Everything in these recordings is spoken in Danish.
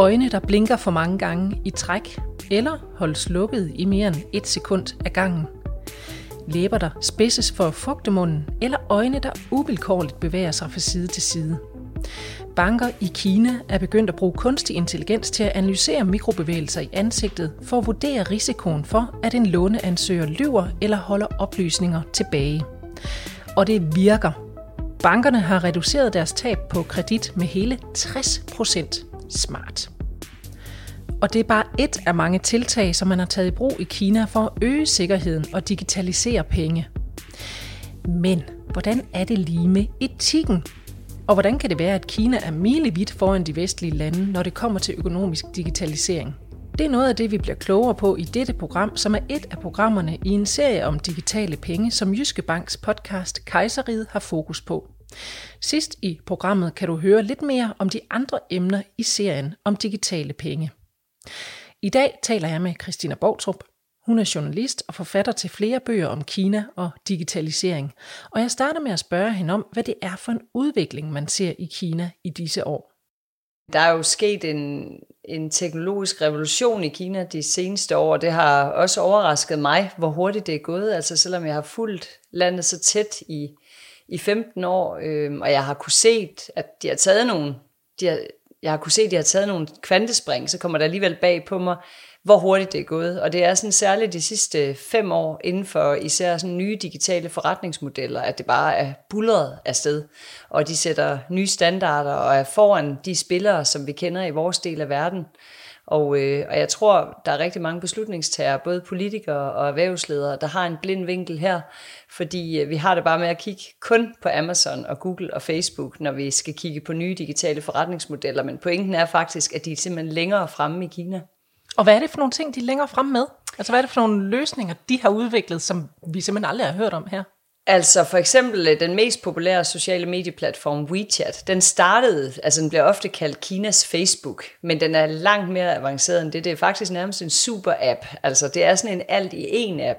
Øjne, der blinker for mange gange i træk, eller holdes lukket i mere end et sekund af gangen. Læber, der spidses for at fugte munden, eller øjne, der uvilkårligt bevæger sig fra side til side. Banker i Kina er begyndt at bruge kunstig intelligens til at analysere mikrobevægelser i ansigtet for at vurdere risikoen for, at en låneansøger lyver eller holder oplysninger tilbage. Og det virker. Bankerne har reduceret deres tab på kredit med hele 60 procent. Smart. Og det er bare et af mange tiltag, som man har taget i brug i Kina for at øge sikkerheden og digitalisere penge. Men hvordan er det lige med etikken? Og hvordan kan det være, at Kina er milevidt foran de vestlige lande, når det kommer til økonomisk digitalisering? Det er noget af det, vi bliver klogere på i dette program, som er et af programmerne i en serie om digitale penge, som Jyske Banks podcast Kejseriet har fokus på. Sidst i programmet kan du høre lidt mere om de andre emner i serien om digitale penge. I dag taler jeg med Christina Bortrup. Hun er journalist og forfatter til flere bøger om Kina og digitalisering. Og jeg starter med at spørge hende om, hvad det er for en udvikling, man ser i Kina i disse år. Der er jo sket en, en teknologisk revolution i Kina de seneste år, og det har også overrasket mig, hvor hurtigt det er gået. Altså selvom jeg har fulgt landet så tæt i, i 15 år, øh, og jeg har kunne se, at de har taget nogle, de har, jeg har kunne se, at de har taget nogle kvantespring, så kommer der alligevel bag på mig, hvor hurtigt det er gået. Og det er sådan særligt de sidste fem år inden for især sådan nye digitale forretningsmodeller, at det bare er bullet afsted. Og de sætter nye standarder og er foran de spillere, som vi kender i vores del af verden. Og, øh, og jeg tror, der er rigtig mange beslutningstagere, både politikere og erhvervsledere, der har en blind vinkel her, fordi øh, vi har det bare med at kigge kun på Amazon og Google og Facebook, når vi skal kigge på nye digitale forretningsmodeller. Men pointen er faktisk, at de er simpelthen længere fremme i Kina. Og hvad er det for nogle ting, de er længere fremme med? Altså hvad er det for nogle løsninger, de har udviklet, som vi simpelthen aldrig har hørt om her? Altså for eksempel øh, den mest populære sociale medieplatform WeChat, den startede, altså den bliver ofte kaldt Kinas Facebook, men den er langt mere avanceret end det. Det er faktisk nærmest en super app, altså det er sådan en alt i en app.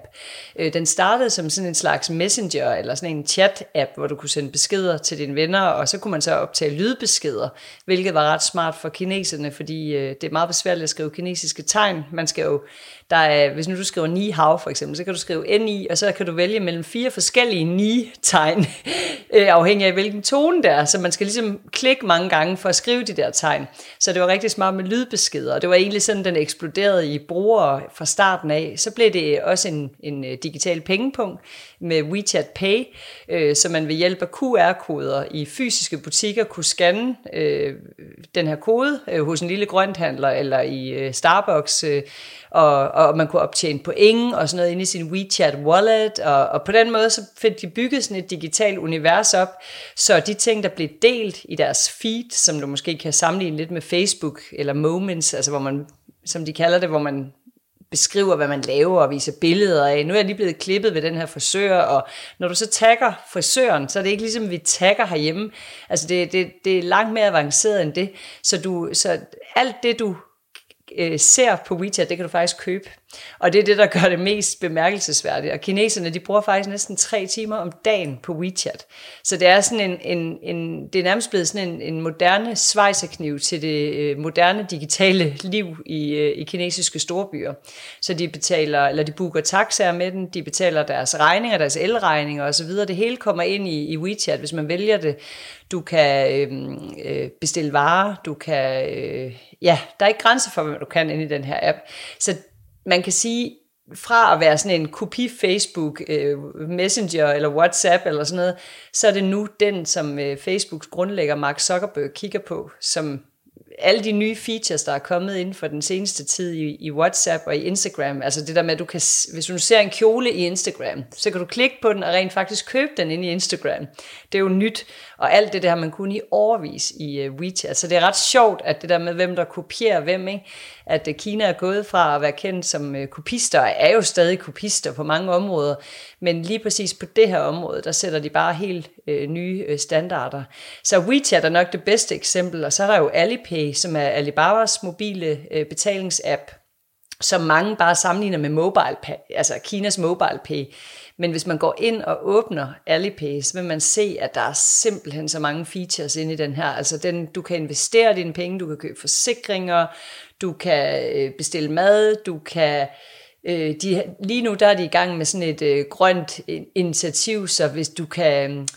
Øh, den startede som sådan en slags messenger eller sådan en chat app, hvor du kunne sende beskeder til dine venner, og så kunne man så optage lydbeskeder, hvilket var ret smart for kineserne, fordi øh, det er meget besværligt at skrive kinesiske tegn. Man skal jo der er, hvis nu du skriver ni hav for eksempel, så kan du skrive ni, og så kan du vælge mellem fire forskellige ni-tegn, øh, afhængig af hvilken tone det er. Så man skal ligesom klikke mange gange for at skrive de der tegn. Så det var rigtig smart med lydbeskeder, og det var egentlig sådan, den eksploderede i brugere fra starten af. Så blev det også en, en øh, digital pengepunkt med WeChat Pay, øh, så man ved hjælp af QR-koder i fysiske butikker kunne scanne øh, den her kode øh, hos en lille grønthandler eller i øh, Starbucks, øh, og, og man kunne optjene point og sådan noget inde i sin WeChat wallet, og, og på den måde så fik de bygget sådan et digitalt univers op, så de ting, der blev delt i deres feed, som du måske kan sammenligne lidt med Facebook eller Moments, altså hvor man, som de kalder det, hvor man beskriver, hvad man laver og viser billeder af. Nu er jeg lige blevet klippet ved den her frisør, og når du så tagger frisøren, så er det ikke ligesom, vi tagger herhjemme. Altså det, det, det er langt mere avanceret end det. Så, du, så alt det, du øh, ser på WeChat, det kan du faktisk købe. Og det er det, der gør det mest bemærkelsesværdigt. Og kineserne, de bruger faktisk næsten tre timer om dagen på WeChat. Så det er sådan en, en, en det er nærmest blevet sådan en, en moderne svejserkniv til det øh, moderne digitale liv i, øh, i kinesiske storbyer. Så de betaler, eller de booker taxaer med den, de betaler deres regninger, deres elregninger osv. Det hele kommer ind i, i WeChat, hvis man vælger det. Du kan øh, øh, bestille varer, du kan, øh, ja, der er ikke grænser for, hvad du kan ind i den her app. Så man kan sige, fra at være sådan en kopi Facebook, øh, Messenger eller WhatsApp eller sådan noget, så er det nu den, som øh, Facebooks grundlægger Mark Zuckerberg kigger på, som alle de nye features, der er kommet inden for den seneste tid i, i WhatsApp og i Instagram, altså det der med, at du kan, hvis du ser en kjole i Instagram, så kan du klikke på den og rent faktisk købe den ind i Instagram. Det er jo nyt, og alt det der har man kun i overvis i uh, WeChat. Så det er ret sjovt, at det der med, hvem der kopierer hvem, ikke? at uh, Kina er gået fra at være kendt som uh, kopister, er jo stadig kopister på mange områder, men lige præcis på det her område, der sætter de bare helt øh, nye standarder. Så WeChat er nok det bedste eksempel, og så er der jo Alipay, som er Alibabas mobile øh, betalingsapp, som mange bare sammenligner med mobile pay, altså Kinas mobile pay. Men hvis man går ind og åbner Alipay, så vil man se, at der er simpelthen så mange features inde i den her. Altså den, du kan investere dine penge, du kan købe forsikringer, du kan øh, bestille mad, du kan... Øh, de, lige nu der er de i gang med sådan et øh, grønt initiativ, så hvis du kan øh,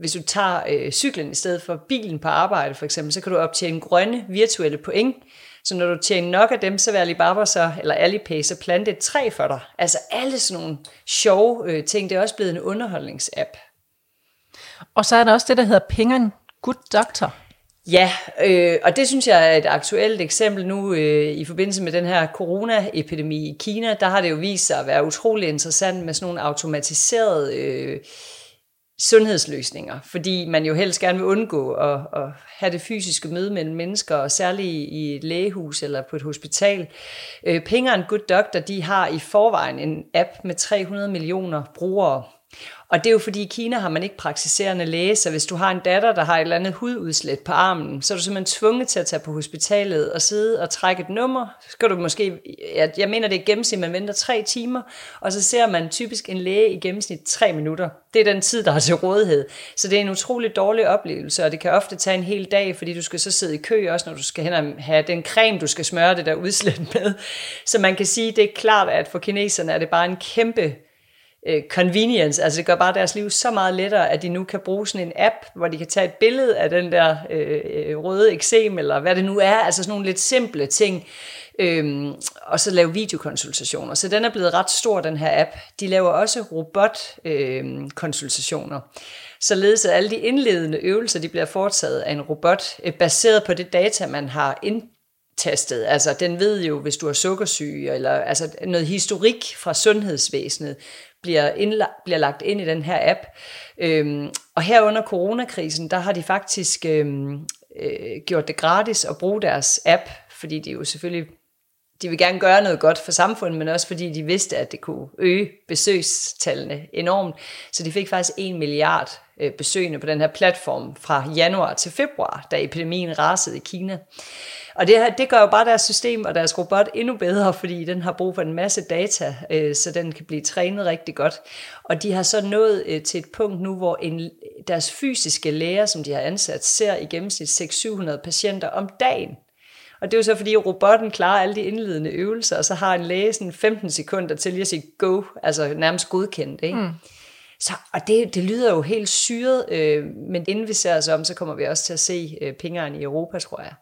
hvis du tager øh, cyklen i stedet for bilen på arbejde for eksempel, så kan du optjene grønne virtuelle point, så når du tjener nok af dem, så vil Alibaba så, eller Alipay så plante et træ for dig. Altså alle sådan nogle sjove øh, ting, det er også blevet en underholdningsapp. Og så er der også det, der hedder Pengen Good Doctor. Ja, øh, og det synes jeg er et aktuelt eksempel nu øh, i forbindelse med den her coronaepidemi i Kina. Der har det jo vist sig at være utrolig interessant med sådan nogle automatiserede øh, sundhedsløsninger, fordi man jo helst gerne vil undgå at, at have det fysiske møde mellem mennesker, og særligt i et lægehus eller på et hospital. Øh, Penge and Good Doctor, de har i forvejen en app med 300 millioner brugere, og det er jo fordi i Kina har man ikke praktiserende læge, så hvis du har en datter, der har et eller andet hududslæt på armen, så er du simpelthen tvunget til at tage på hospitalet og sidde og trække et nummer. Så skal du måske, jeg, jeg mener det er gennemsnit, man venter tre timer, og så ser man typisk en læge i gennemsnit tre minutter. Det er den tid, der er til rådighed. Så det er en utrolig dårlig oplevelse, og det kan ofte tage en hel dag, fordi du skal så sidde i kø også, når du skal hen og have den creme, du skal smøre det der udslæt med. Så man kan sige, det er klart, at for kineserne er det bare en kæmpe øh, convenience, altså det gør bare deres liv så meget lettere, at de nu kan bruge sådan en app, hvor de kan tage et billede af den der øh, øh, røde eksem, eller hvad det nu er, altså sådan nogle lidt simple ting, øhm, og så lave videokonsultationer. Så den er blevet ret stor, den her app. De laver også robotkonsultationer. Øhm, øh, således at alle de indledende øvelser, de bliver foretaget af en robot, øh, baseret på det data, man har ind, testet. Altså, den ved jo, hvis du har sukkersyge, eller altså noget historik fra sundhedsvæsenet, bliver, indla- bliver lagt ind i den her app. Øhm, og her under coronakrisen, der har de faktisk øhm, øh, gjort det gratis at bruge deres app, fordi de jo selvfølgelig de vil gerne gøre noget godt for samfundet, men også fordi de vidste, at det kunne øge besøgstallene enormt. Så de fik faktisk 1 milliard øh, besøgende på den her platform fra januar til februar, da epidemien rasede i Kina. Og det, her, det gør jo bare deres system og deres robot endnu bedre, fordi den har brug for en masse data, øh, så den kan blive trænet rigtig godt. Og de har så nået øh, til et punkt nu, hvor en, deres fysiske læger, som de har ansat, ser i gennemsnit 600-700 patienter om dagen. Og det er jo så, fordi robotten klarer alle de indledende øvelser, og så har en læge sådan 15 sekunder til at sige go, altså nærmest godkendt. Ikke? Mm. Så, og det, det lyder jo helt syret, øh, men inden vi ser os om, så kommer vi også til at se øh, pengene i Europa, tror jeg.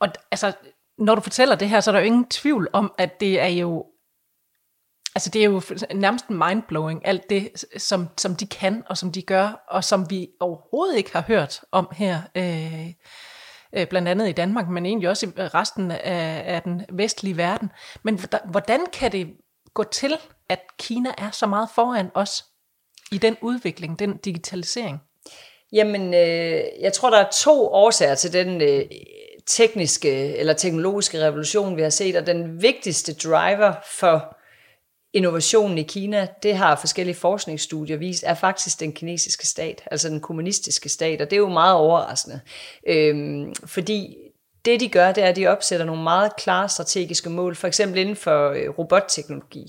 Og altså, når du fortæller det her, så er der jo ingen tvivl om, at det er jo Altså det er jo nærmest mindblowing, alt det, som, som de kan, og som de gør, og som vi overhovedet ikke har hørt om her, øh, Øh, blandt andet i Danmark, men egentlig også i resten af, af den vestlige verden. Men hvordan kan det gå til, at Kina er så meget foran os i den udvikling, den digitalisering? Jamen, øh, jeg tror, der er to årsager til den øh, tekniske eller teknologiske revolution, vi har set, og den vigtigste driver for innovationen i Kina, det har forskellige forskningsstudier vist, er faktisk den kinesiske stat, altså den kommunistiske stat, og det er jo meget overraskende, øhm, fordi det de gør, det er, at de opsætter nogle meget klare strategiske mål, for eksempel inden for øh, robotteknologi.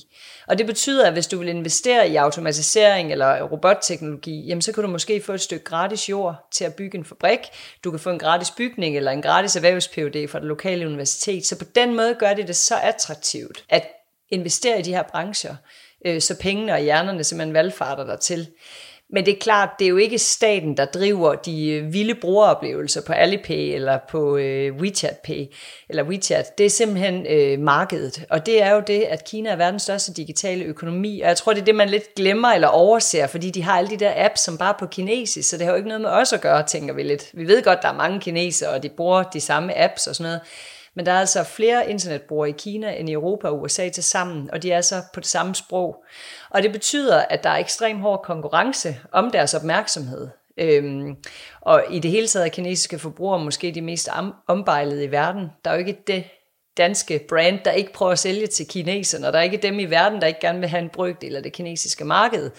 Og det betyder, at hvis du vil investere i automatisering eller robotteknologi, jamen så kan du måske få et stykke gratis jord til at bygge en fabrik. Du kan få en gratis bygning eller en gratis erhvervs fra det lokale universitet. Så på den måde gør de det så attraktivt at investere i de her brancher, øh, så pengene og hjernerne simpelthen valgfarter der til. Men det er klart, det er jo ikke staten, der driver de øh, vilde brugeroplevelser på Alipay eller på øh, WeChat Pay eller WeChat. Det er simpelthen øh, markedet. Og det er jo det, at Kina er verdens største digitale økonomi. Og jeg tror, det er det, man lidt glemmer eller overser, fordi de har alle de der apps, som bare er på kinesisk. Så det har jo ikke noget med os at gøre, tænker vi lidt. Vi ved godt, der er mange kinesere, og de bruger de samme apps og sådan noget. Men der er altså flere internetbrugere i Kina end i Europa og USA til sammen, og de er altså på det samme sprog. Og det betyder, at der er ekstrem hård konkurrence om deres opmærksomhed. Øhm, og i det hele taget er kinesiske forbrugere måske de mest ombejlede i verden. Der er jo ikke det danske brand, der ikke prøver at sælge til kineserne, og der er ikke dem i verden, der ikke gerne vil have en brøkdel af det kinesiske marked.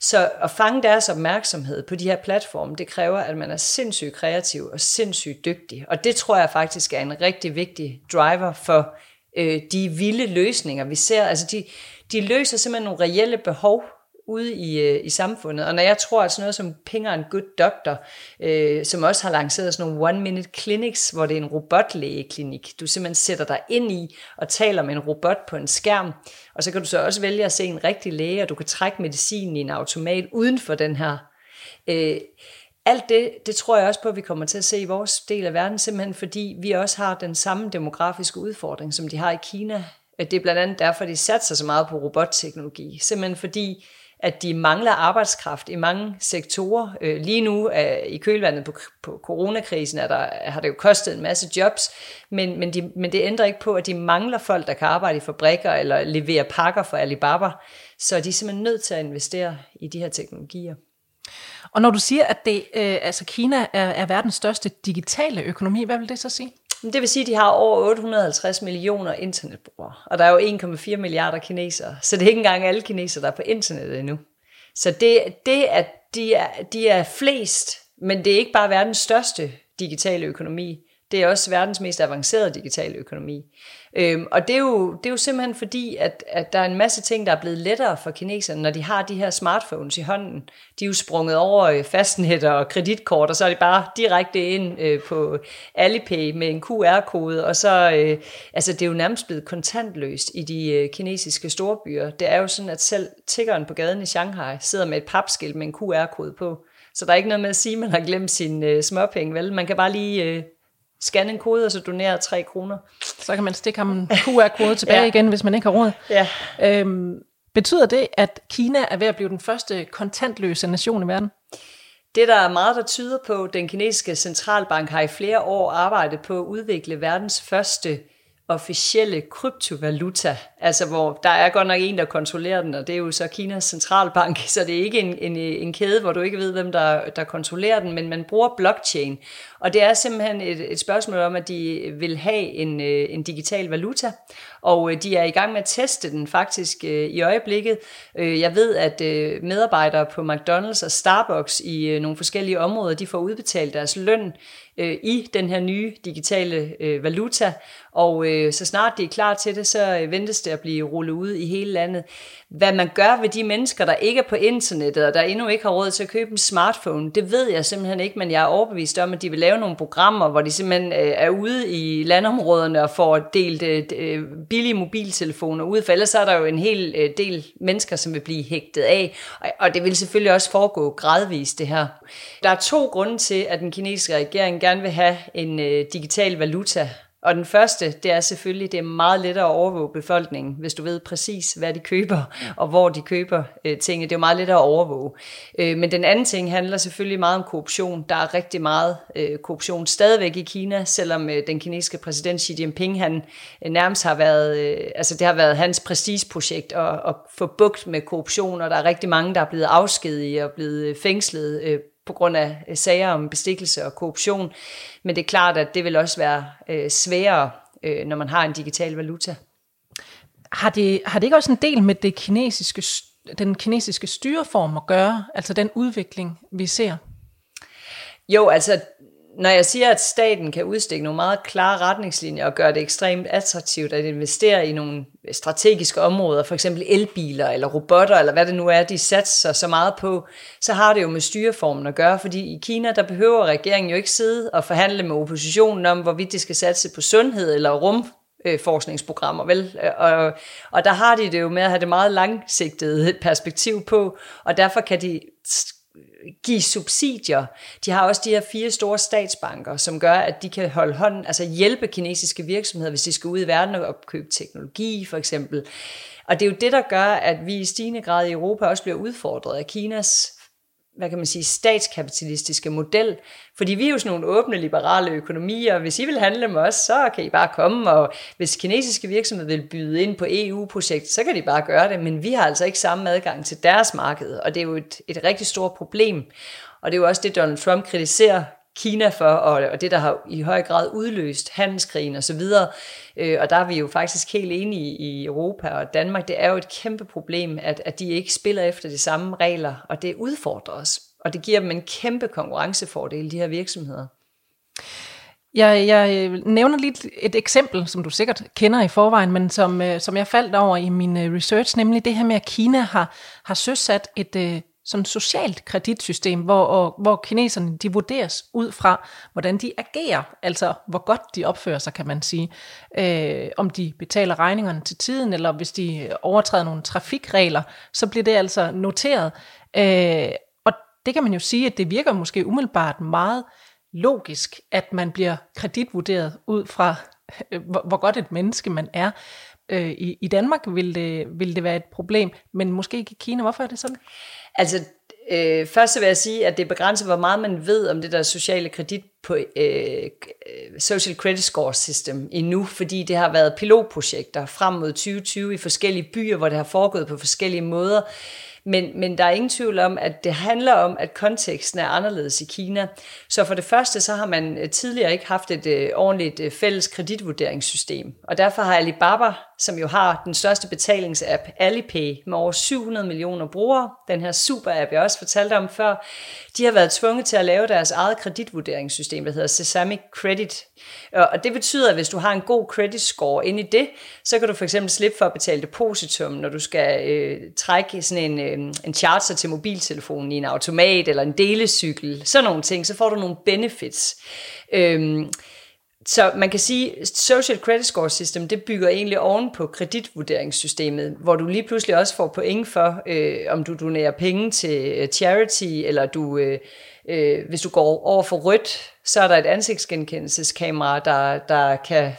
Så at fange deres opmærksomhed på de her platforme, det kræver, at man er sindssygt kreativ og sindssygt dygtig. Og det tror jeg faktisk er en rigtig vigtig driver for øh, de vilde løsninger, vi ser. Altså de, de løser simpelthen nogle reelle behov ude i, øh, i samfundet. Og når jeg tror, at sådan noget som Ping en Good Doctor, øh, som også har lanceret sådan nogle one-minute clinics, hvor det er en robotlægeklinik, du simpelthen sætter dig ind i og taler med en robot på en skærm, og så kan du så også vælge at se en rigtig læge, og du kan trække medicinen i en automat uden for den her. Øh, alt det, det tror jeg også på, at vi kommer til at se i vores del af verden, simpelthen fordi vi også har den samme demografiske udfordring, som de har i Kina. Øh, det er blandt andet derfor, de satser så meget på robotteknologi. Simpelthen fordi, at de mangler arbejdskraft i mange sektorer. Øh, lige nu øh, i kølvandet på, på coronakrisen er der, har det jo kostet en masse jobs, men, men, de, men det ændrer ikke på, at de mangler folk, der kan arbejde i fabrikker eller levere pakker for Alibaba. Så de er simpelthen nødt til at investere i de her teknologier. Og når du siger, at det, øh, altså Kina er, er verdens største digitale økonomi, hvad vil det så sige? Det vil sige, at de har over 850 millioner internetbrugere, og der er jo 1,4 milliarder kinesere, så det er ikke engang alle kinesere, der er på internettet endnu. Så det, det at de er, de er flest, men det er ikke bare verdens største digitale økonomi, det er også verdens mest avancerede digitale økonomi. Øhm, og det er, jo, det er jo simpelthen fordi, at, at der er en masse ting, der er blevet lettere for kineserne, når de har de her smartphones i hånden. De er jo sprunget over øh, fastnet og kreditkort, og så er de bare direkte ind øh, på Alipay med en QR-kode, og så, øh, altså det er jo nærmest blevet kontantløst i de øh, kinesiske storbyer. Det er jo sådan, at selv tiggeren på gaden i Shanghai sidder med et papskilt med en QR-kode på. Så der er ikke noget med at sige, at man har glemt sin øh, småpenge, vel? Man kan bare lige øh, scanne en kode, og så donere 3 kroner. Så kan man stikke ham en QR-kode tilbage ja. igen, hvis man ikke har råd. Ja. Øhm, betyder det, at Kina er ved at blive den første kontantløse nation i verden? Det der er meget, der tyder på, den kinesiske centralbank har i flere år arbejdet på at udvikle verdens første officielle kryptovaluta, altså hvor der er godt nok en, der kontrollerer den, og det er jo så Kinas centralbank, så det er ikke en, en, en kæde, hvor du ikke ved, hvem der, der kontrollerer den, men man bruger blockchain, og det er simpelthen et, et spørgsmål om, at de vil have en, øh, en digital valuta, og øh, de er i gang med at teste den faktisk øh, i øjeblikket. Jeg ved, at medarbejdere på McDonald's og Starbucks i nogle forskellige områder, de får udbetalt deres løn i den her nye digitale valuta, og så snart de er klar til det, så ventes det at blive rullet ud i hele landet. Hvad man gør ved de mennesker, der ikke er på internettet, og der endnu ikke har råd til at købe en smartphone, det ved jeg simpelthen ikke, men jeg er overbevist om, at de vil lave nogle programmer, hvor de simpelthen øh, er ude i landområderne og får delt øh, øh, billige mobiltelefoner ud, for ellers er der jo en hel del mennesker, som vil blive hægtet af, og det vil selvfølgelig også foregå gradvist det her. Der er to grunde til, at den kinesiske regering gerne vil have en digital valuta, og den første, det er selvfølgelig, det er meget lettere at overvåge befolkningen, hvis du ved præcis, hvad de køber, og hvor de køber øh, tingene. Det er jo meget lettere at overvåge. Øh, men den anden ting handler selvfølgelig meget om korruption. Der er rigtig meget øh, korruption stadigvæk i Kina, selvom øh, den kinesiske præsident Xi Jinping, han øh, nærmest har været, øh, altså det har været hans prestigeprojekt at, at få bugt med korruption, og der er rigtig mange, der er blevet afskediget og blevet øh, fængslet øh, på grund af øh, sager om bestikkelse og korruption. Men det er klart, at det vil også være øh, sværere, øh, når man har en digital valuta. Har det, har det ikke også en del med det kinesiske, den kinesiske styreform at gøre, altså den udvikling, vi ser? Jo, altså når jeg siger, at staten kan udstikke nogle meget klare retningslinjer og gøre det ekstremt attraktivt at investere i nogle strategiske områder, for eksempel elbiler eller robotter, eller hvad det nu er, de satser så meget på, så har det jo med styreformen at gøre, fordi i Kina, der behøver regeringen jo ikke sidde og forhandle med oppositionen om, hvorvidt de skal satse på sundhed eller rum forskningsprogrammer, vel? Og, og der har de det jo med at have det meget langsigtede perspektiv på, og derfor kan de give subsidier. De har også de her fire store statsbanker, som gør, at de kan holde hånden, altså hjælpe kinesiske virksomheder, hvis de skal ud i verden og opkøbe teknologi for eksempel. Og det er jo det, der gør, at vi i stigende grad i Europa også bliver udfordret af Kinas hvad kan man sige, statskapitalistiske model. Fordi vi er jo sådan nogle åbne, liberale økonomier, og hvis I vil handle med os, så kan I bare komme, og hvis kinesiske virksomheder vil byde ind på EU-projekt, så kan de bare gøre det, men vi har altså ikke samme adgang til deres marked, og det er jo et, et rigtig stort problem. Og det er jo også det, Donald Trump kritiserer Kina for, og, og det, der har i høj grad udløst handelskrigen osv., øh, og der er vi jo faktisk helt enige i Europa og Danmark, det er jo et kæmpe problem, at, at de ikke spiller efter de samme regler, og det udfordrer os, og det giver dem en kæmpe konkurrencefordel, de her virksomheder. Jeg, jeg øh, nævner lige et eksempel, som du sikkert kender i forvejen, men som, øh, som jeg faldt over i min øh, research, nemlig det her med, at Kina har, har søsat et sådan socialt kreditsystem, hvor, og, hvor kineserne de vurderes ud fra, hvordan de agerer, altså hvor godt de opfører sig, kan man sige. Øh, om de betaler regningerne til tiden, eller hvis de overtræder nogle trafikregler, så bliver det altså noteret. Øh, og det kan man jo sige, at det virker måske umiddelbart meget logisk, at man bliver kreditvurderet ud fra, øh, hvor, hvor godt et menneske man er. Øh, i, I Danmark vil det, vil det være et problem, men måske ikke i Kina. Hvorfor er det sådan? Altså, øh, først så vil jeg sige, at det begrænser, hvor meget man ved om det der sociale kredit på øh, øh Social Credit Score System endnu, fordi det har været pilotprojekter frem mod 2020 i forskellige byer, hvor det har foregået på forskellige måder. Men, men der er ingen tvivl om, at det handler om, at konteksten er anderledes i Kina. Så for det første, så har man øh, tidligere ikke haft et øh, ordentligt øh, fælles kreditvurderingssystem. Og derfor har Alibaba, som jo har den største betalingsapp, Alipay, med over 700 millioner brugere, den her super-app, jeg også fortalte om før, de har været tvunget til at lave deres eget kreditvurderingssystem, der hedder Sesame Credit. Og det betyder, at hvis du har en god credit score ind i det, så kan du for eksempel slippe for at betale depositum, når du skal øh, trække sådan en, øh, øh, en charger til mobiltelefonen i en automat eller en delecykel, sådan nogle ting, så får du nogle benefits. Øhm, så man kan sige, Social Credit Score System, det bygger egentlig oven på kreditvurderingssystemet, hvor du lige pludselig også får point for, øh, om du donerer penge til øh, charity, eller du, øh, øh, hvis du går over for rødt, så er der et ansigtsgenkendelseskamera, der, der kan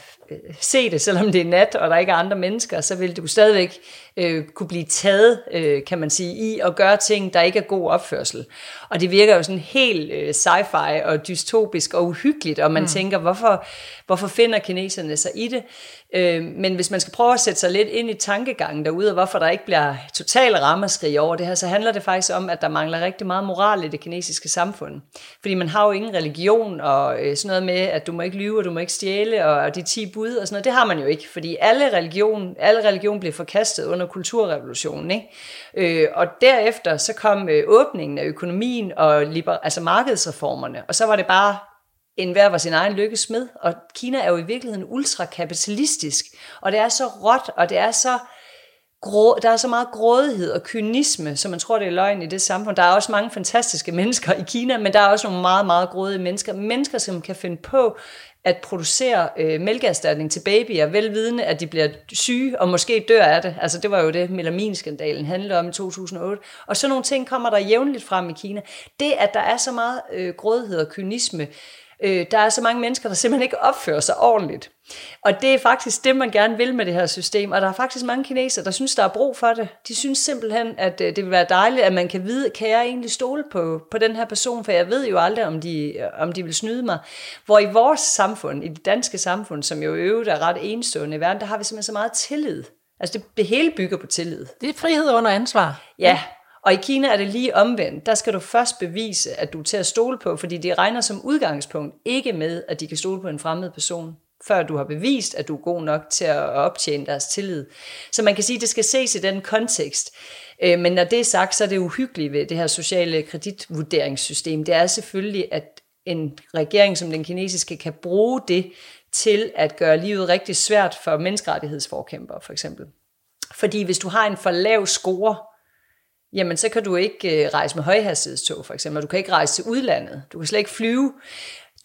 se det, selvom det er nat, og der ikke er andre mennesker, så vil du stadigvæk øh, kunne blive taget, øh, kan man sige, i at gøre ting, der ikke er god opførsel. Og det virker jo sådan helt øh, sci-fi og dystopisk og uhyggeligt, og man mm. tænker, hvorfor, hvorfor finder kineserne sig i det? Øh, men hvis man skal prøve at sætte sig lidt ind i tankegangen derude, og hvorfor der ikke bliver total ramaskrig over det her, så handler det faktisk om, at der mangler rigtig meget moral i det kinesiske samfund. Fordi man har jo ingen religion, og øh, sådan noget med, at du må ikke lyve, og du må ikke stjæle, og de 10 bud og sådan noget, det har man jo ikke, fordi alle religion, alle religion blev forkastet under kulturrevolutionen. Ikke? Øh, og derefter så kom øh, åbningen af økonomien og liber, altså markedsreformerne, og så var det bare en hver var sin egen lykkesmed, og Kina er jo i virkeligheden ultrakapitalistisk, og det er så råt, og det er så grå, der er så meget grådighed og kynisme, som man tror, det er løgn i det samfund. Der er også mange fantastiske mennesker i Kina, men der er også nogle meget, meget grådige mennesker. Mennesker, som kan finde på at producere øh, mælkeerstatning til babyer, velvidende, at de bliver syge og måske dør af det. Altså det var jo det, melaminskandalen handlede om i 2008. Og sådan nogle ting kommer der jævnligt frem i Kina. Det, at der er så meget øh, grådighed og kynisme, Øh, der er så mange mennesker, der simpelthen ikke opfører sig ordentligt. Og det er faktisk det, man gerne vil med det her system. Og der er faktisk mange kinesere, der synes, der er brug for det. De synes simpelthen, at øh, det vil være dejligt, at man kan vide, kan jeg egentlig stole på, på den her person, for jeg ved jo aldrig, om de, om de vil snyde mig. Hvor i vores samfund, i det danske samfund, som jo øvrigt er ret enestående i verden, der har vi simpelthen så meget tillid. Altså det, det hele bygger på tillid. Det er frihed under ansvar. Ja, og i Kina er det lige omvendt. Der skal du først bevise, at du er til at stole på, fordi de regner som udgangspunkt ikke med, at de kan stole på en fremmed person før du har bevist, at du er god nok til at optjene deres tillid. Så man kan sige, at det skal ses i den kontekst. Øh, men når det er sagt, så er det uhyggeligt ved det her sociale kreditvurderingssystem. Det er selvfølgelig, at en regering som den kinesiske kan bruge det til at gøre livet rigtig svært for menneskerettighedsforkæmpere, for eksempel. Fordi hvis du har en for lav score, jamen så kan du ikke øh, rejse med højhastighedstog for eksempel, du kan ikke rejse til udlandet, du kan slet ikke flyve.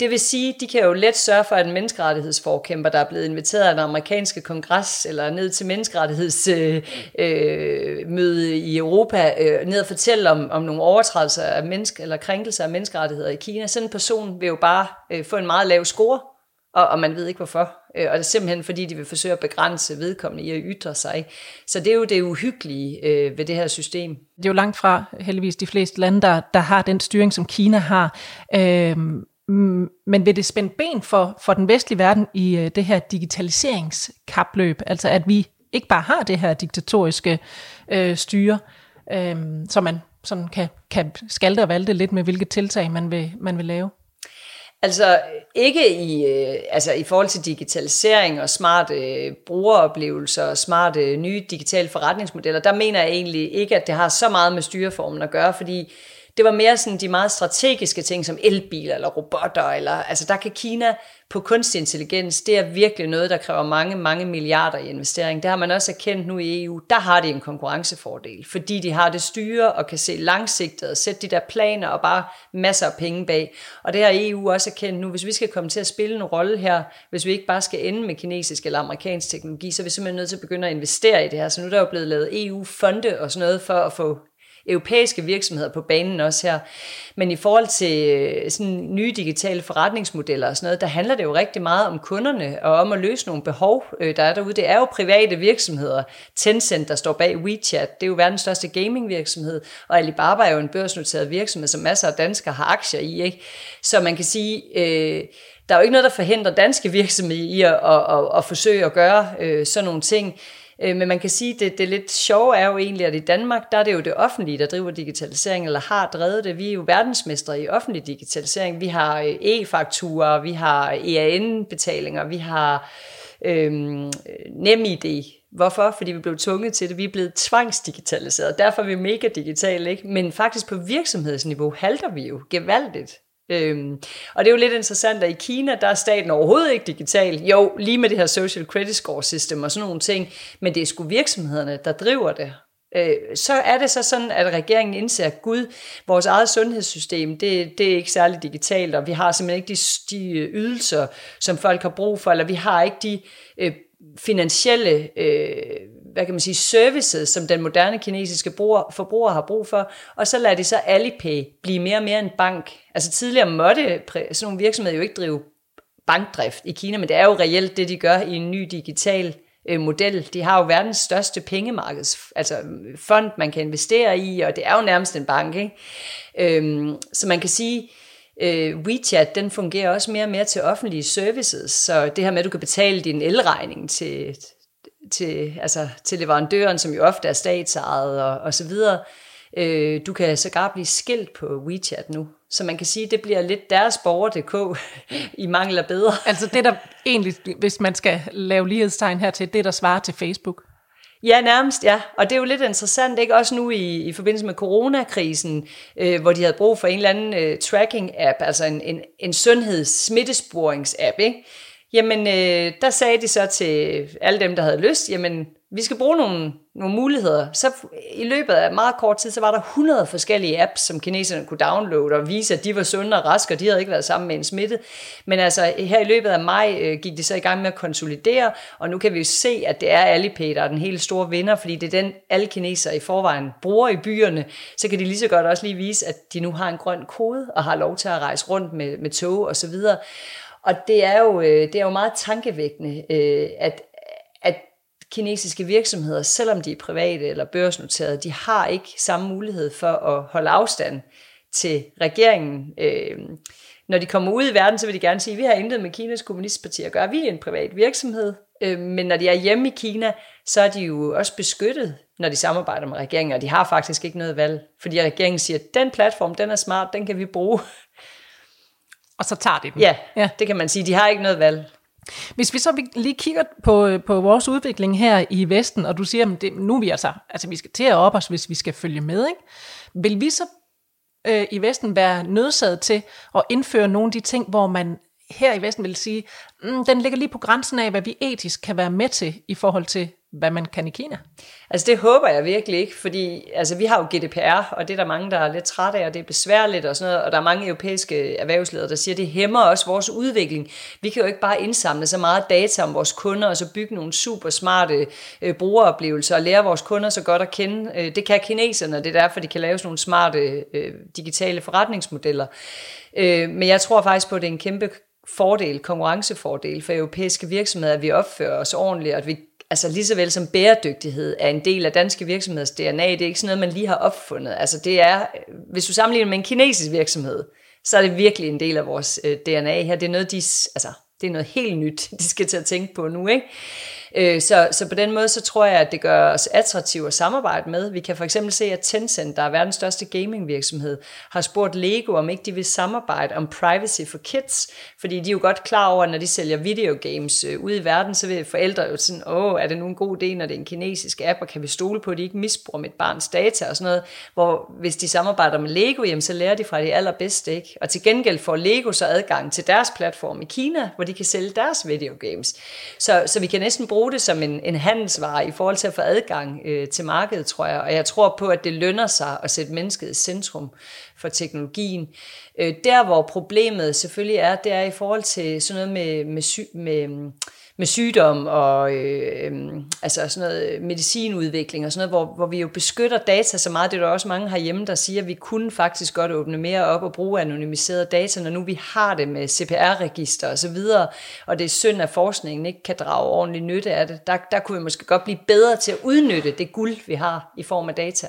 Det vil sige, de kan jo let sørge for, at en menneskerettighedsforkæmper, der er blevet inviteret af den amerikanske kongres, eller ned til menneskerettighedsmøde øh, øh, i Europa, øh, ned og fortælle om, om nogle overtrædelser af menneske, eller krænkelser af menneskerettigheder i Kina. Sådan en person vil jo bare øh, få en meget lav score, og, og man ved ikke hvorfor. Øh, og det er simpelthen fordi, de vil forsøge at begrænse vedkommende i at ytre sig. Så det er jo det uhyggelige øh, ved det her system. Det er jo langt fra heldigvis de fleste lande, der, der har den styring, som Kina har. Øh, men vil det spænde ben for, for den vestlige verden i øh, det her digitaliseringskapløb? Altså at vi ikke bare har det her diktatoriske øh, styre, øh, så man sådan kan, kan skalte og valte lidt med, hvilke tiltag man vil, man vil lave? Altså ikke i, øh, altså i forhold til digitalisering og smarte øh, brugeroplevelser og smarte øh, nye digitale forretningsmodeller, der mener jeg egentlig ikke, at det har så meget med styreformen at gøre, fordi det var mere sådan de meget strategiske ting, som elbiler eller robotter, eller, altså der kan Kina på kunstig intelligens, det er virkelig noget, der kræver mange, mange milliarder i investering. Det har man også erkendt nu i EU. Der har de en konkurrencefordel, fordi de har det styre og kan se langsigtet og sætte de der planer og bare masser af penge bag. Og det har EU også erkendt nu. Hvis vi skal komme til at spille en rolle her, hvis vi ikke bare skal ende med kinesisk eller amerikansk teknologi, så er vi simpelthen nødt til at begynde at investere i det her. Så nu er der jo blevet lavet EU-fonde og sådan noget for at få europæiske virksomheder på banen også her. Men i forhold til øh, sådan nye digitale forretningsmodeller og sådan noget, der handler det jo rigtig meget om kunderne og om at løse nogle behov, øh, der er derude. Det er jo private virksomheder. Tencent, der står bag WeChat, det er jo verdens største gamingvirksomhed, og Alibaba er jo en børsnoteret virksomhed, som masser af danskere har aktier i. Ikke? Så man kan sige, øh, der er jo ikke noget, der forhindrer danske virksomheder i at, at, at, at forsøge at gøre øh, sådan nogle ting. Øh, men man kan sige, at det, det lidt sjove er jo egentlig, at i Danmark, der er det jo det offentlige, der driver digitalisering, eller har drevet det. Vi er jo verdensmestre i offentlig digitalisering. Vi har øh, e-fakturer, vi har EAN-betalinger, vi har øhm, NemID. Hvorfor? Fordi vi blev tvunget til det. Vi er blevet tvangsdigitaliseret. Derfor er vi mega digitale, ikke? Men faktisk på virksomhedsniveau halter vi jo gevaldigt. Øhm, og det er jo lidt interessant, at i Kina, der er staten overhovedet ikke digital. Jo, lige med det her social credit score system og sådan nogle ting, men det er sgu virksomhederne, der driver det. Øh, så er det så sådan, at regeringen indser, at gud, vores eget sundhedssystem, det, det er ikke særlig digitalt, og vi har simpelthen ikke de, de øh, ydelser, som folk har brug for, eller vi har ikke de øh, finansielle øh, hvad kan man sige, services, som den moderne kinesiske bruger, forbruger har brug for, og så lader de så Alipay blive mere og mere en bank. Altså tidligere måtte sådan nogle virksomheder jo ikke drive bankdrift i Kina, men det er jo reelt det, de gør i en ny digital øh, model. De har jo verdens største pengemarkeds, altså fond, man kan investere i, og det er jo nærmest en bank. Ikke? Øhm, så man kan sige, øh, WeChat, den fungerer også mere og mere til offentlige services, så det her med, at du kan betale din elregning til, til, altså, til leverandøren, som jo ofte er statsejet og, og så videre. Øh, du kan sågar blive skilt på WeChat nu. Så man kan sige, at det bliver lidt deres borger.dk i mangel af bedre. Altså det der egentlig, hvis man skal lave lighedstegn her til, det der svarer til Facebook. Ja, nærmest, ja. Og det er jo lidt interessant, ikke? Også nu i, i forbindelse med coronakrisen, øh, hvor de havde brug for en eller anden øh, tracking-app, altså en, en, en sundheds-smittesporiings-app, ikke? Jamen, øh, der sagde de så til alle dem, der havde lyst, jamen, vi skal bruge nogle, nogle muligheder. Så i løbet af meget kort tid, så var der 100 forskellige apps, som kineserne kunne downloade og vise, at de var sunde og raske, og de havde ikke været sammen med en smitte. Men altså, her i løbet af maj øh, gik de så i gang med at konsolidere, og nu kan vi jo se, at det er Alipay, der er den helt store vinder, fordi det er den, alle kinesere i forvejen bruger i byerne. Så kan de lige så godt også lige vise, at de nu har en grøn kode, og har lov til at rejse rundt med, med tog og så videre. Og det er jo, øh, det er jo meget tankevækkende, øh, at, at kinesiske virksomheder, selvom de er private eller børsnoterede, de har ikke samme mulighed for at holde afstand til regeringen. Øh, når de kommer ud i verden, så vil de gerne sige, at vi har intet med Kinas kommunistparti at gøre. Vi er en privat virksomhed. Øh, men når de er hjemme i Kina, så er de jo også beskyttet, når de samarbejder med regeringen, og de har faktisk ikke noget valg. Fordi regeringen siger, at den platform, den er smart, den kan vi bruge og så tager de den. Ja, ja, det kan man sige. De har ikke noget valg. Hvis vi så lige kigger på, på vores udvikling her i Vesten, og du siger, at det, nu er vi altså, altså vi skal til at op os, hvis vi skal følge med, ikke? vil vi så øh, i Vesten være nødsaget til at indføre nogle af de ting, hvor man her i Vesten vil sige, mm, den ligger lige på grænsen af, hvad vi etisk kan være med til i forhold til hvad man kan i Kina? Altså det håber jeg virkelig ikke, fordi altså, vi har jo GDPR, og det er der mange, der er lidt trætte af, og det er besværligt og sådan noget, og der er mange europæiske erhvervsledere, der siger, at det hæmmer også vores udvikling. Vi kan jo ikke bare indsamle så meget data om vores kunder, og så bygge nogle super smarte øh, brugeroplevelser, og lære vores kunder så godt at kende. Øh, det kan kineserne, og det er derfor, de kan lave sådan nogle smarte øh, digitale forretningsmodeller. Øh, men jeg tror faktisk på, at det er en kæmpe fordel, konkurrencefordel for europæiske virksomheder, at vi opfører os ordentligt, at vi altså lige så vel som bæredygtighed er en del af danske virksomheders DNA, det er ikke sådan noget, man lige har opfundet. Altså det er, øh, hvis du sammenligner med en kinesisk virksomhed, så er det virkelig en del af vores øh, DNA her. Det er noget, de, altså, det er noget helt nyt, de skal til at tænke på nu, ikke? Øh, så, så på den måde, så tror jeg, at det gør os attraktive at samarbejde med. Vi kan for eksempel se, at Tencent, der er verdens største gamingvirksomhed, har spurgt Lego, om ikke de vil samarbejde om privacy for kids, fordi de er jo godt klar over, at når de sælger videogames øh, ude i verden, så vil forældre jo sådan, åh, er det nu en god idé, når det er en kinesisk app, og kan vi stole på, at de ikke misbruger mit barns data og sådan noget, hvor hvis de samarbejder med Lego, jamen, så lærer de fra de allerbedste, ikke? Og til gengæld får Lego så adgang til deres platform i Kina, hvor de kan sælge deres videogames. Så, så vi kan næsten bruge det som en, en handelsvare i forhold til at få adgang øh, til markedet, tror jeg. Og jeg tror på, at det lønner sig at sætte mennesket i centrum for teknologien. Øh, der, hvor problemet selvfølgelig er, det er i forhold til sådan noget med, med, sy, med med sygdom og øh, øhm, altså sådan noget øh, medicinudvikling og sådan noget, hvor, hvor vi jo beskytter data så meget. Det er der også mange herhjemme, der siger, at vi kunne faktisk godt åbne mere op og bruge anonymiserede data, når nu vi har det med CPR-register og så videre, og det er synd, at forskningen ikke kan drage ordentlig nytte af det. Der, der kunne vi måske godt blive bedre til at udnytte det guld, vi har i form af data.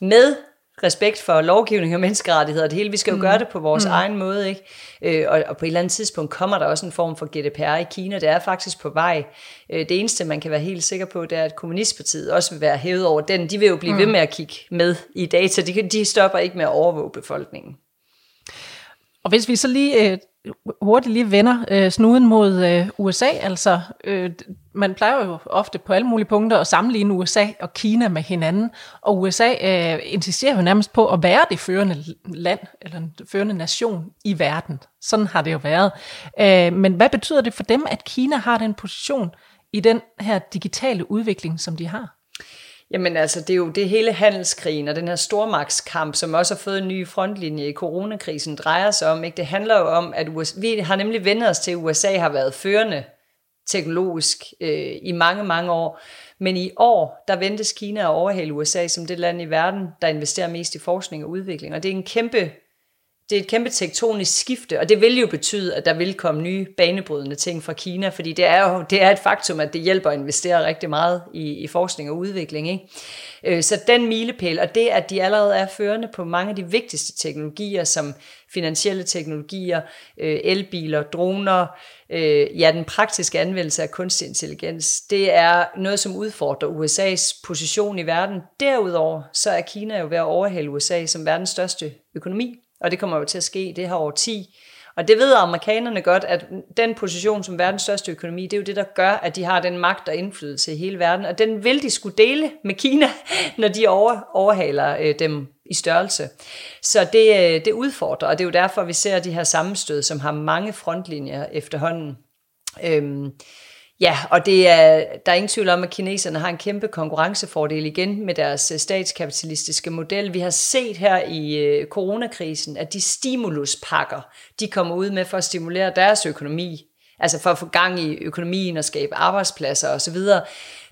Med respekt for lovgivning og menneskerettigheder, det hele, vi skal jo mm. gøre det på vores mm. egen måde, ikke? Øh, og, og på et eller andet tidspunkt kommer der også en form for GDPR i Kina, det er faktisk på vej. Øh, det eneste, man kan være helt sikker på, det er, at Kommunistpartiet også vil være hævet over den. De vil jo blive mm. ved med at kigge med i data, de, de stopper ikke med at overvåge befolkningen. Og hvis vi så lige øh, hurtigt lige vender øh, snuden mod øh, USA, altså øh, man plejer jo ofte på alle mulige punkter at sammenligne USA og Kina med hinanden, og USA øh, insisterer jo nærmest på at være det førende land, eller en førende nation i verden. Sådan har det jo været. Øh, men hvad betyder det for dem, at Kina har den position i den her digitale udvikling, som de har? Jamen altså, det er jo det hele handelskrigen og den her stormagtskamp, som også har fået en ny frontlinje i coronakrisen, drejer sig om. Ikke? Det handler jo om, at USA, vi har nemlig vendt os til, at USA har været førende teknologisk øh, i mange, mange år. Men i år, der ventes Kina at overhale USA som det land i verden, der investerer mest i forskning og udvikling. Og det er en kæmpe det er et kæmpe tektonisk skifte, og det vil jo betyde, at der vil komme nye banebrydende ting fra Kina, fordi det er jo det er et faktum, at det hjælper at investere rigtig meget i, i forskning og udvikling. Ikke? Øh, så den milepæl, og det, at de allerede er førende på mange af de vigtigste teknologier, som finansielle teknologier, øh, elbiler, droner, øh, ja, den praktiske anvendelse af kunstig intelligens, det er noget, som udfordrer USA's position i verden. Derudover så er Kina jo ved at overhale USA som verdens største økonomi, og det kommer jo til at ske det her år 10. Og det ved amerikanerne godt, at den position som verdens største økonomi, det er jo det, der gør, at de har den magt og indflydelse i hele verden. Og den vil de skulle dele med Kina, når de over, overhaler øh, dem i størrelse. Så det, øh, det udfordrer, og det er jo derfor, vi ser de her sammenstød, som har mange frontlinjer efterhånden. Øhm, Ja, og det er, der er ingen tvivl om, at kineserne har en kæmpe konkurrencefordel igen med deres øh, statskapitalistiske model. Vi har set her i øh, coronakrisen, at de stimuluspakker, de kommer ud med for at stimulere deres økonomi, altså for at få gang i økonomien og skabe arbejdspladser osv.,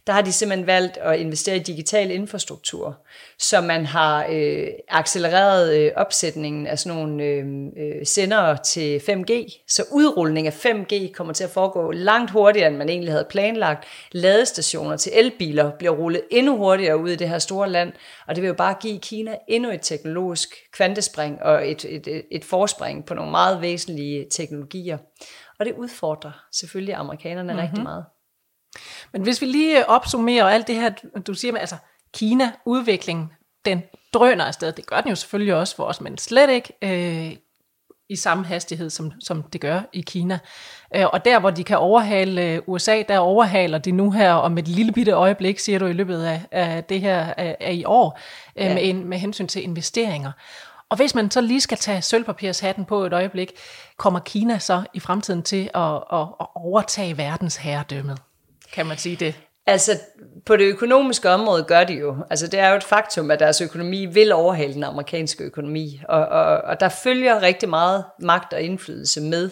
der har de simpelthen valgt at investere i digital infrastruktur, så man har øh, accelereret øh, opsætningen af sådan nogle øh, øh sendere til 5G, så udrulning af 5G kommer til at foregå langt hurtigere, end man egentlig havde planlagt. Ladestationer til elbiler bliver rullet endnu hurtigere ud i det her store land, og det vil jo bare give Kina endnu et teknologisk kvantespring og et, et, et forspring på nogle meget væsentlige teknologier. Og det udfordrer selvfølgelig amerikanerne mm-hmm. rigtig meget. Men hvis vi lige opsummerer alt det her, du siger med, altså Kina, udvikling, den drøner afsted. Det gør den jo selvfølgelig også for os, men slet ikke øh, i samme hastighed, som, som det gør i Kina. Øh, og der, hvor de kan overhale øh, USA, der overhaler de nu her om et lille bitte øjeblik, siger du i løbet af, af det her af, af i år, øh, ja. med, en, med hensyn til investeringer. Og hvis man så lige skal tage sølvpapirshatten på et øjeblik, kommer Kina så i fremtiden til at, at, at overtage verdens herredømmet? Kan man sige det? Altså, på det økonomiske område gør de jo. Altså, det er jo et faktum, at deres økonomi vil overhale den amerikanske økonomi. Og, og, og der følger rigtig meget magt og indflydelse med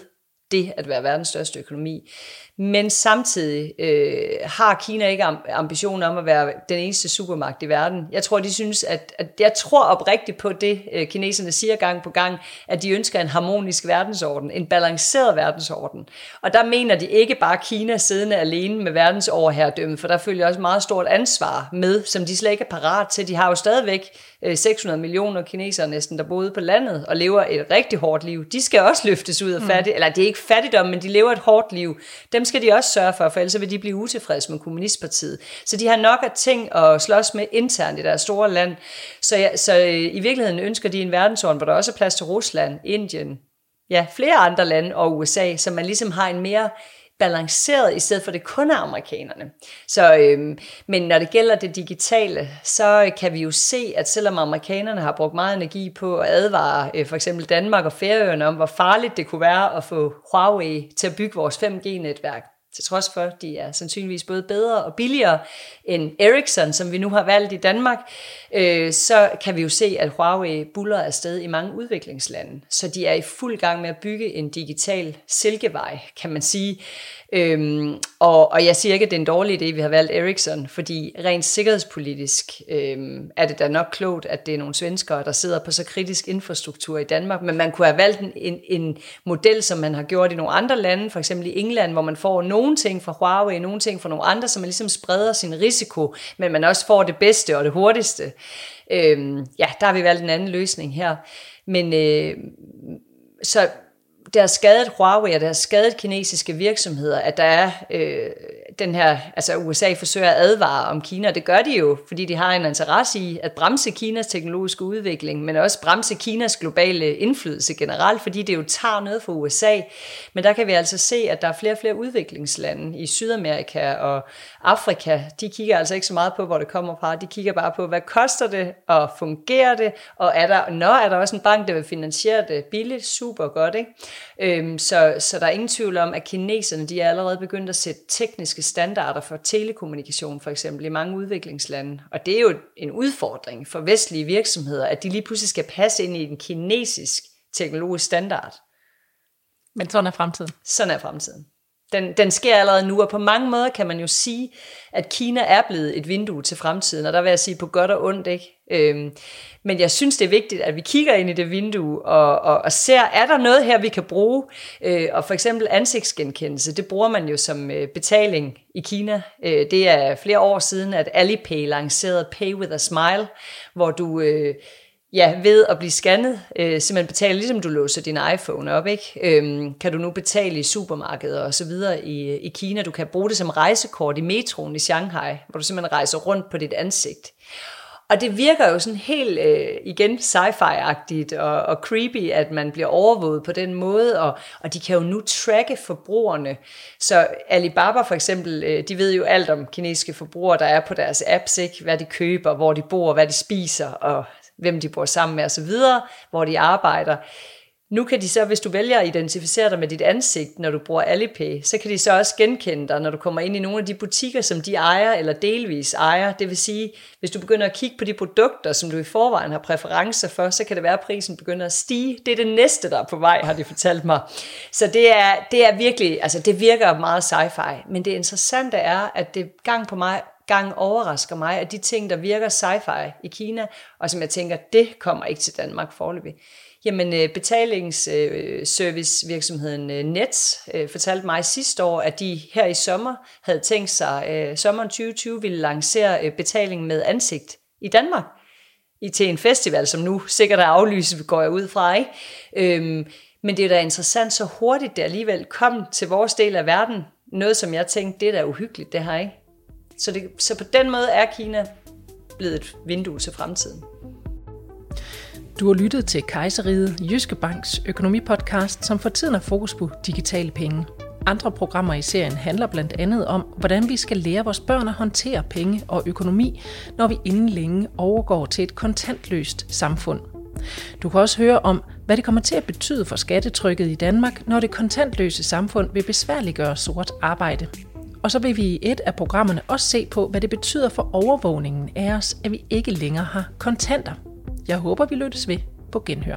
det at være verdens største økonomi. Men samtidig øh, har Kina ikke ambitioner om at være den eneste supermagt i verden. Jeg tror, de synes, at, at jeg tror oprigtigt på det, øh, kineserne siger gang på gang, at de ønsker en harmonisk verdensorden, en balanceret verdensorden. Og der mener de ikke bare Kina siddende alene med verdens overherredømme, for der følger også meget stort ansvar med, som de slet ikke er parat til. De har jo stadigvæk 600 millioner kinesere næsten, der boede på landet og lever et rigtig hårdt liv. De skal også løftes ud af fattigdom, mm. eller det er ikke fattigdom, men de lever et hårdt liv. Dem skal de også sørge for, for ellers vil de blive utilfredse med kommunistpartiet. Så de har nok af ting at slås med internt i deres store land. Så, ja, så øh, i virkeligheden ønsker de en verdensorden, hvor der også er plads til Rusland, Indien, ja, flere andre lande og USA, så man ligesom har en mere balanceret, i stedet for det kun er amerikanerne. Så, øhm, men når det gælder det digitale, så kan vi jo se, at selvom amerikanerne har brugt meget energi på at advare øh, for eksempel Danmark og Færøerne om, hvor farligt det kunne være at få Huawei til at bygge vores 5G-netværk, til trods for, at de er sandsynligvis både bedre og billigere end Ericsson, som vi nu har valgt i Danmark, øh, så kan vi jo se, at Huawei buller afsted i mange udviklingslande. Så de er i fuld gang med at bygge en digital silkevej, kan man sige. Øhm, og, og jeg siger ikke, at det er en dårlig idé, vi har valgt Ericsson, fordi rent sikkerhedspolitisk øhm, er det da nok klogt, at det er nogle svenskere, der sidder på så kritisk infrastruktur i Danmark, men man kunne have valgt en, en model, som man har gjort i nogle andre lande, for eksempel i England, hvor man får nogle ting fra Huawei, nogle ting fra nogle andre, så man ligesom spreder sin risiko, men man også får det bedste og det hurtigste. Øhm, ja, der har vi valgt en anden løsning her. Men øh, så det har skadet Huawei, og det har skadet kinesiske virksomheder, at der er øh, den her, altså USA forsøger at advare om Kina, det gør de jo, fordi de har en interesse i at bremse Kinas teknologiske udvikling, men også bremse Kinas globale indflydelse generelt, fordi det jo tager noget fra USA. Men der kan vi altså se, at der er flere og flere udviklingslande i Sydamerika og Afrika, de kigger altså ikke så meget på, hvor det kommer fra, de kigger bare på, hvad koster det, og fungerer det, og er der, når er der også en bank, der vil finansiere det billigt, super godt, ikke? Øhm, så, så der er ingen tvivl om, at kineserne de er allerede begyndt at sætte tekniske standarder for telekommunikation for eksempel i mange udviklingslande. Og det er jo en udfordring for vestlige virksomheder, at de lige pludselig skal passe ind i en kinesisk teknologisk standard. Men sådan er fremtiden. Sådan er fremtiden. Den, den sker allerede nu, og på mange måder kan man jo sige, at Kina er blevet et vindue til fremtiden, og der vil jeg sige på godt og ondt, ikke? Øhm, men jeg synes, det er vigtigt, at vi kigger ind i det vindue og, og, og ser, er der noget her, vi kan bruge? Øh, og for eksempel ansigtsgenkendelse, det bruger man jo som øh, betaling i Kina. Øh, det er flere år siden, at Alipay lancerede Pay with a Smile, hvor du... Øh, ja, ved at blive scannet, øh, simpelthen betale, ligesom du låser din iPhone op, ikke? Øhm, kan du nu betale i supermarkeder og så videre i, i Kina. Du kan bruge det som rejsekort i metroen i Shanghai, hvor du simpelthen rejser rundt på dit ansigt. Og det virker jo sådan helt øh, igen sci-fi-agtigt og, og creepy, at man bliver overvåget på den måde, og, og de kan jo nu tracke forbrugerne. Så Alibaba for eksempel, øh, de ved jo alt om kinesiske forbrugere, der er på deres apps, ikke? hvad de køber, hvor de bor, hvad de spiser, og hvem de bor sammen med osv., hvor de arbejder. Nu kan de så, hvis du vælger at identificere dig med dit ansigt, når du bruger Alipay, så kan de så også genkende dig, når du kommer ind i nogle af de butikker, som de ejer eller delvis ejer. Det vil sige, hvis du begynder at kigge på de produkter, som du i forvejen har præferencer for, så kan det være, at prisen begynder at stige. Det er det næste, der er på vej, har de fortalt mig. Så det er, det er virkelig, altså det virker meget sci-fi, men det interessante er, at det gang på mig gang overrasker mig, at de ting, der virker sci-fi i Kina, og som jeg tænker, det kommer ikke til Danmark forløbig, Jamen, øh, betalingsservicevirksomheden øh, Nets øh, fortalte mig sidste år, at de her i sommer havde tænkt sig, at sommeren 2020 ville lancere betaling med ansigt i Danmark i til en festival, som nu sikkert er aflyst, går jeg ud fra. Ikke? Øhm, men det er da interessant, så hurtigt det alligevel kom til vores del af verden. Noget, som jeg tænkte, det er da uhyggeligt, det her, ikke? Så, det, så på den måde er Kina blevet et vindue til fremtiden. Du har lyttet til Kejseriet, Jyske Banks økonomipodcast, som for tiden har fokus på digitale penge. Andre programmer i serien handler blandt andet om, hvordan vi skal lære vores børn at håndtere penge og økonomi, når vi inden længe overgår til et kontantløst samfund. Du kan også høre om, hvad det kommer til at betyde for skattetrykket i Danmark, når det kontantløse samfund vil besværliggøre sort arbejde. Og så vil vi i et af programmerne også se på, hvad det betyder for overvågningen af os, at vi ikke længere har kontanter. Jeg håber, vi lyttes ved på genhør.